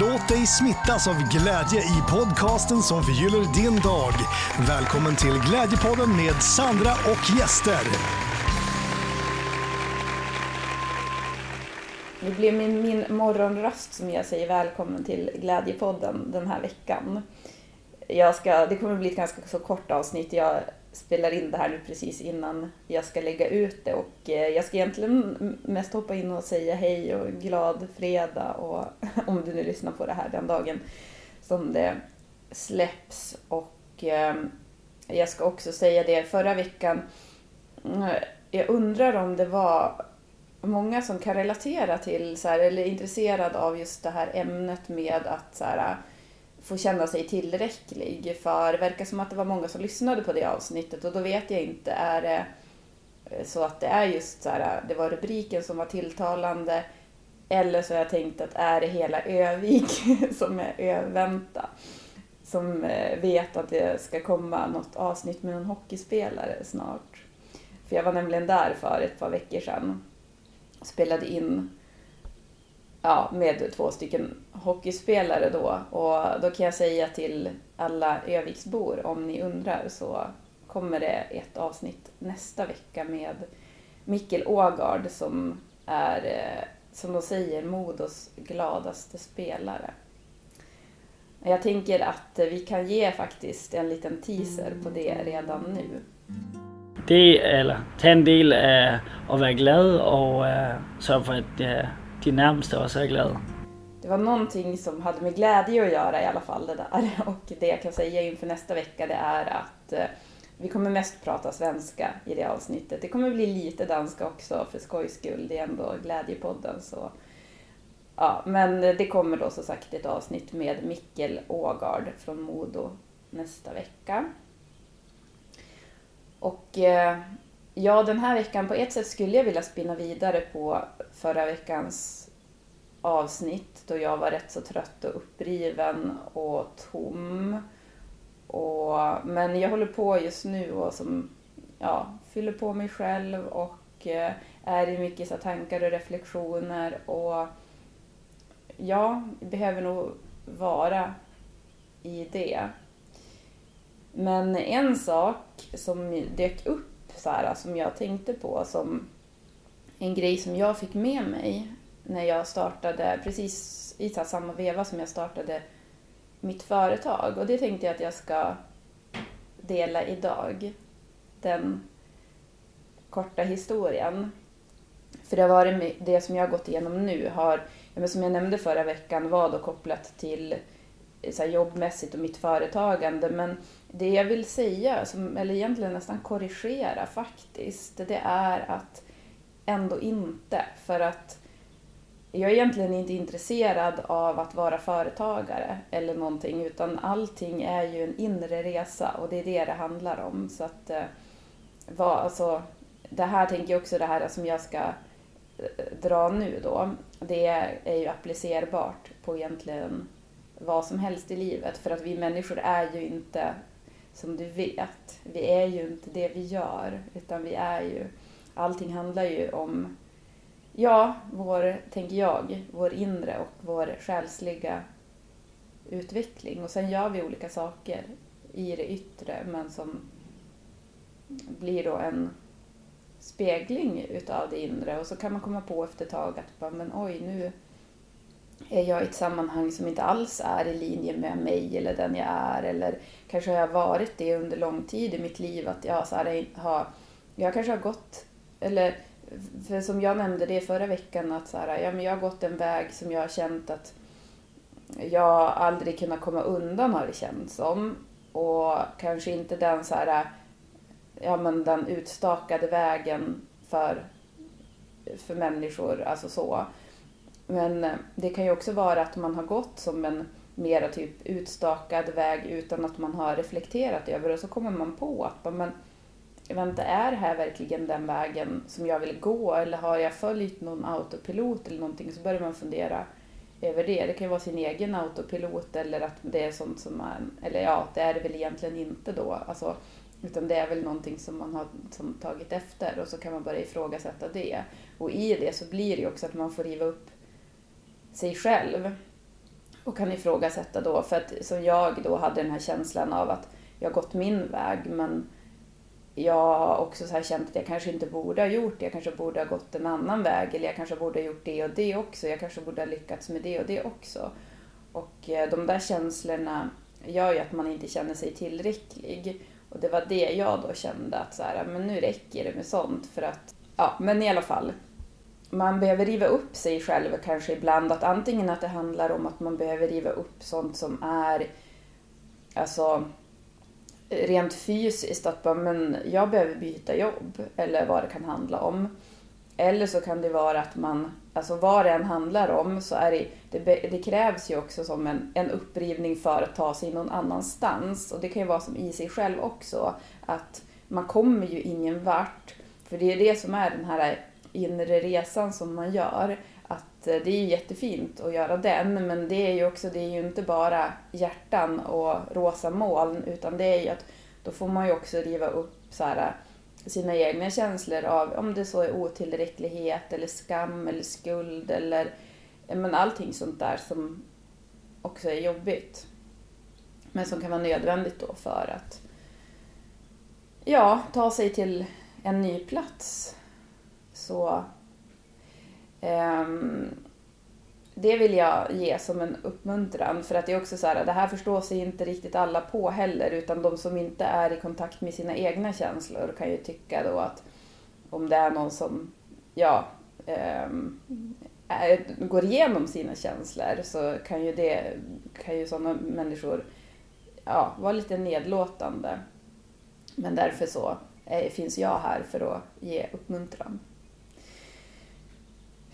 Låt dig smittas av glädje i podcasten som förgyller din dag. Välkommen till Glädjepodden med Sandra och gäster. Det blir min, min morgonröst som jag säger välkommen till Glädjepodden den här veckan. Jag ska, det kommer bli ett ganska så kort avsnitt. Jag spelar in det här nu precis innan jag ska lägga ut det. Och eh, jag ska egentligen mest hoppa in och säga hej och glad fredag och om du nu lyssnar på det här den dagen som det släpps. Och ehm, jag ska också säga det förra veckan mm, jag undrar om det var många som kan relatera till så här, eller är intresserad av just det här ämnet med att så här, få känna sig tillräcklig. För det verkar som att det var många som lyssnade på det avsnittet och då vet jag inte, är det eh, så att det är just så här, det var rubriken som var tilltalande eller så har jag tänkt att är det hela Övik som är övänta som eh, vet att det ska komma något avsnitt med någon hockeyspelare snart. För jag var nämligen där för ett par veckor sedan och spelade in ja, med två stycken hockeyspelare då. Och då kan jag säga till alla Öviksbor, om ni undrar, så kommer det ett avsnitt nästa vecka med Mikkel Ågard som är, eh, som de säger, Modos gladaste spelare. Jag tänker att vi kan ge faktiskt en liten teaser på det redan nu. Det, eller ta en del av eh, att vara glad och eh, sörja för att de närmaste också är glad. Det var någonting som hade med glädje att göra i alla fall det där. Och det jag kan säga inför nästa vecka det är att eh, vi kommer mest prata svenska i det avsnittet. Det kommer bli lite danska också för skojs skull. Det är ändå Glädjepodden så. Ja, men det kommer då som sagt ett avsnitt med Mikkel Ågard från Modo nästa vecka. Och eh, ja, den här veckan på ett sätt skulle jag vilja spinna vidare på förra veckans avsnitt då jag var rätt så trött och uppriven och tom. Och, men jag håller på just nu och som, ja, fyller på mig själv och eh, är i mycket så tankar och reflektioner och ja, behöver nog vara i det. Men en sak som dök upp så här, som jag tänkte på som en grej som jag fick med mig när jag startade, precis i samma veva som jag startade mitt företag. Och det tänkte jag att jag ska dela idag. Den korta historien. För det har varit det som jag har gått igenom nu har, som jag nämnde förra veckan, var då kopplat till så jobbmässigt och mitt företagande. Men det jag vill säga, som, eller egentligen nästan korrigera faktiskt, det är att ändå inte. För att jag är egentligen inte intresserad av att vara företagare eller någonting utan allting är ju en inre resa och det är det det handlar om. Så att, eh, vad, alltså, det här tänker jag också, det här som jag ska eh, dra nu då, det är ju applicerbart på egentligen vad som helst i livet. För att vi människor är ju inte, som du vet, vi är ju inte det vi gör, utan vi är ju, allting handlar ju om, ja, vår, tänker jag, vår inre och vår själsliga utveckling. Och sen gör vi olika saker i det yttre, men som blir då en spegling utav det inre och så kan man komma på efter ett tag att men oj nu är jag i ett sammanhang som inte alls är i linje med mig eller den jag är eller kanske har jag varit det under lång tid i mitt liv att jag så här, har, jag kanske har gått, eller för som jag nämnde det förra veckan att så här, ja, men jag har gått en väg som jag har känt att jag aldrig kunnat komma undan har det känts som och kanske inte den så här, ja men den utstakade vägen för, för människor, alltså så. Men eh, det kan ju också vara att man har gått som en mera typ utstakad väg utan att man har reflekterat över det och så kommer man på att men, vänta, är det här verkligen den vägen som jag vill gå eller har jag följt någon autopilot eller någonting så börjar man fundera över det. Det kan ju vara sin egen autopilot eller att det är sånt som man, eller ja, det är det väl egentligen inte då. Alltså, utan det är väl någonting som man har som tagit efter och så kan man börja ifrågasätta det. Och i det så blir det ju också att man får riva upp sig själv. och kan ifrågasätta då, för att som jag då hade den här känslan av att jag har gått min väg men jag har också så här känt att jag kanske inte borde ha gjort det. Jag kanske borde ha gått en annan väg eller jag kanske borde ha gjort det och det också. Jag kanske borde ha lyckats med det och det också. Och eh, de där känslorna gör ju att man inte känner sig tillräcklig. Och det var det jag då kände att så här, men nu räcker det med sånt för att, ja men i alla fall. Man behöver riva upp sig själv kanske ibland. Att antingen att det handlar om att man behöver riva upp sånt som är, alltså rent fysiskt att bara, men jag behöver byta jobb eller vad det kan handla om. Eller så kan det vara att man, alltså vad det än handlar om så är det, det, det, krävs ju också som en, en upprivning för att ta sig någon annanstans. Och det kan ju vara som i sig själv också, att man kommer ju ingen vart. För det är det som är den här inre resan som man gör. Att eh, det är jättefint att göra den, men det är ju också, det är ju inte bara hjärtan och rosa moln, utan det är ju att då får man ju också riva upp så här, sina egna känslor av om det så är otillräcklighet eller skam eller skuld eller men allting sånt där som också är jobbigt. Men som kan vara nödvändigt då för att ja, ta sig till en ny plats. Så um, det vill jag ge som en uppmuntran för att det är också så här, det här förstår sig inte riktigt alla på heller utan de som inte är i kontakt med sina egna känslor kan ju tycka då att om det är någon som, ja, um, är, går igenom sina känslor så kan ju det, kan ju sådana människor, ja, vara lite nedlåtande. Men därför så är, finns jag här för att ge uppmuntran.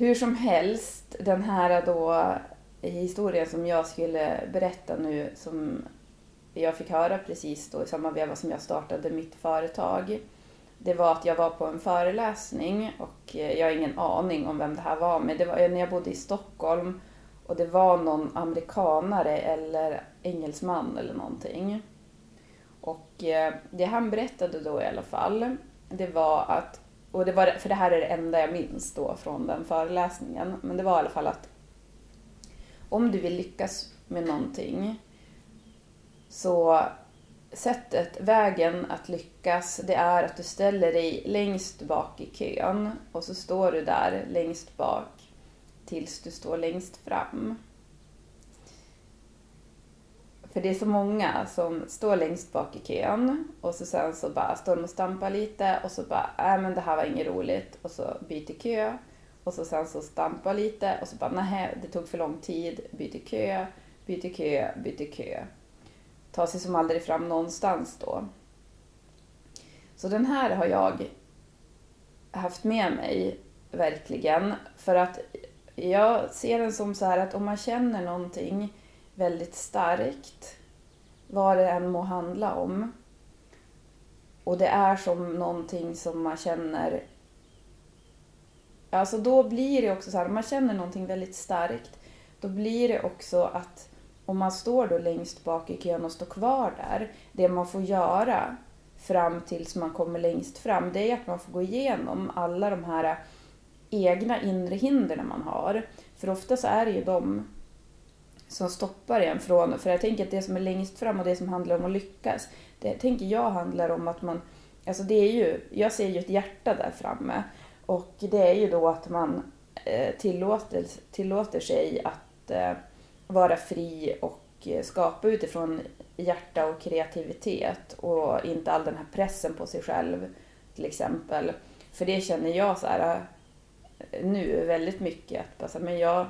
Hur som helst, den här då historien som jag skulle berätta nu som jag fick höra precis då i samma veva som jag startade mitt företag. Det var att jag var på en föreläsning och eh, jag har ingen aning om vem det här var men det var eh, när jag bodde i Stockholm och det var någon amerikanare eller engelsman eller någonting. Och eh, det han berättade då i alla fall, det var att och det var, för det här är det enda jag minns då från den föreläsningen. Men det var i alla fall att om du vill lyckas med någonting så sättet, vägen att lyckas, det är att du ställer dig längst bak i kön och så står du där längst bak tills du står längst fram. För det är så många som står längst bak i kön och så sen så bara står de och stampar lite och så bara, nej men det här var inget roligt och så byter kö. Och så sen så stampar lite och så bara, nej det tog för lång tid, byter kö, byter kö, byter kö. Tar sig som aldrig fram någonstans då. Så den här har jag haft med mig verkligen. För att jag ser den som så här att om man känner någonting väldigt starkt, vad det än må handla om. Och det är som någonting som man känner... Alltså då blir det också så här, om man känner någonting väldigt starkt, då blir det också att om man står då längst bak i kön och står kvar där, det man får göra fram tills man kommer längst fram, det är att man får gå igenom alla de här egna inre hindren man har. För ofta så är det ju de som stoppar en från, för jag tänker att det som är längst fram och det som handlar om att lyckas, det tänker jag handlar om att man, alltså det är ju, jag ser ju ett hjärta där framme och det är ju då att man eh, tillåter, tillåter sig att eh, vara fri och eh, skapa utifrån hjärta och kreativitet och inte all den här pressen på sig själv till exempel. För det känner jag så här nu väldigt mycket att alltså, men jag,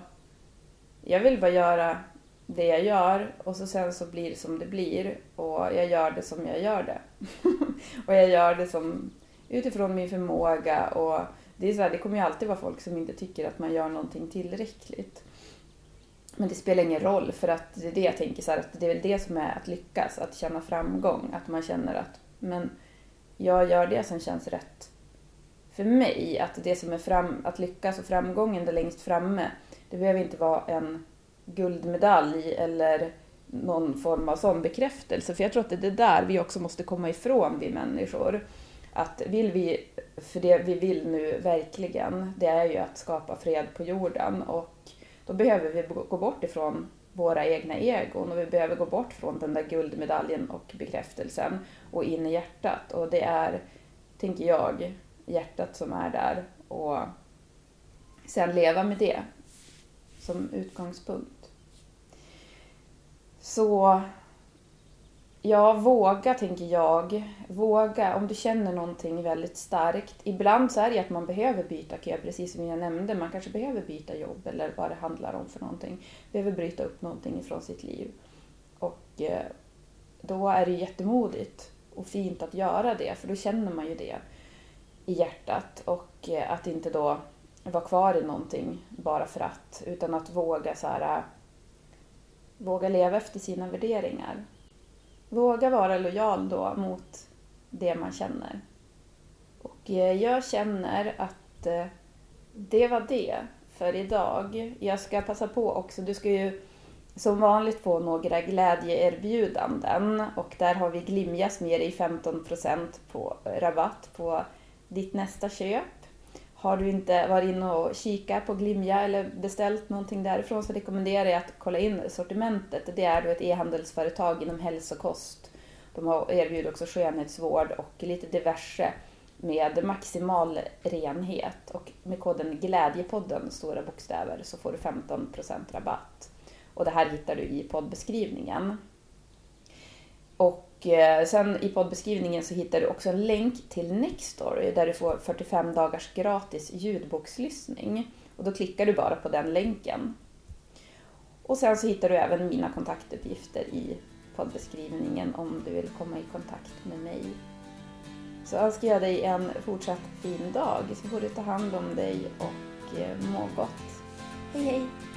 jag vill bara göra det jag gör och så sen så blir det som det blir och jag gör det som jag gör det. och jag gör det som utifrån min förmåga och det, är så här, det kommer ju alltid vara folk som inte tycker att man gör någonting tillräckligt. Men det spelar ingen roll för att det är det jag tänker så här, att det är väl det som är att lyckas, att känna framgång. Att man känner att men jag gör det som känns rätt för mig. Att det som är fram, att lyckas och framgången där längst framme, det behöver inte vara en guldmedalj eller någon form av sån bekräftelse. För jag tror att det är det där vi också måste komma ifrån, vi människor. Att vill vi, för det vi vill nu verkligen, det är ju att skapa fred på jorden och då behöver vi gå bort ifrån våra egna egon och vi behöver gå bort från den där guldmedaljen och bekräftelsen och in i hjärtat. Och det är, tänker jag, hjärtat som är där och sen leva med det som utgångspunkt. Så Ja, våga tänker jag. Våga om du känner någonting väldigt starkt. Ibland så är det att man behöver byta kö, precis som jag nämnde. Man kanske behöver byta jobb eller vad det handlar om för någonting. Behöver bryta upp någonting ifrån sitt liv. Och eh, då är det jättemodigt och fint att göra det, för då känner man ju det i hjärtat. Och eh, att inte då vara kvar i någonting bara för att, utan att våga så här, äh, våga leva efter sina värderingar. Våga vara lojal då mot det man känner. Och eh, jag känner att eh, det var det för idag. Jag ska passa på också, du ska ju som vanligt få några glädjeerbjudanden och där har vi Glimjas med dig 15% på rabatt på ditt nästa köp. Har du inte varit inne och kikat på Glimja eller beställt någonting därifrån så rekommenderar jag att kolla in sortimentet. Det är då ett e-handelsföretag inom hälsokost. De erbjuder också skönhetsvård och lite diverse med maximal renhet. Och med koden Glädjepodden, stora bokstäver, så får du 15% rabatt. Och det här hittar du i poddbeskrivningen. Och eh, sen i poddbeskrivningen så hittar du också en länk till Nextory där du får 45 dagars gratis ljudbokslyssning. Och då klickar du bara på den länken. Och sen så hittar du även mina kontaktuppgifter i poddbeskrivningen om du vill komma i kontakt med mig. Så önskar jag dig en fortsatt fin dag så får du ta hand om dig och eh, må gott. Hej hej!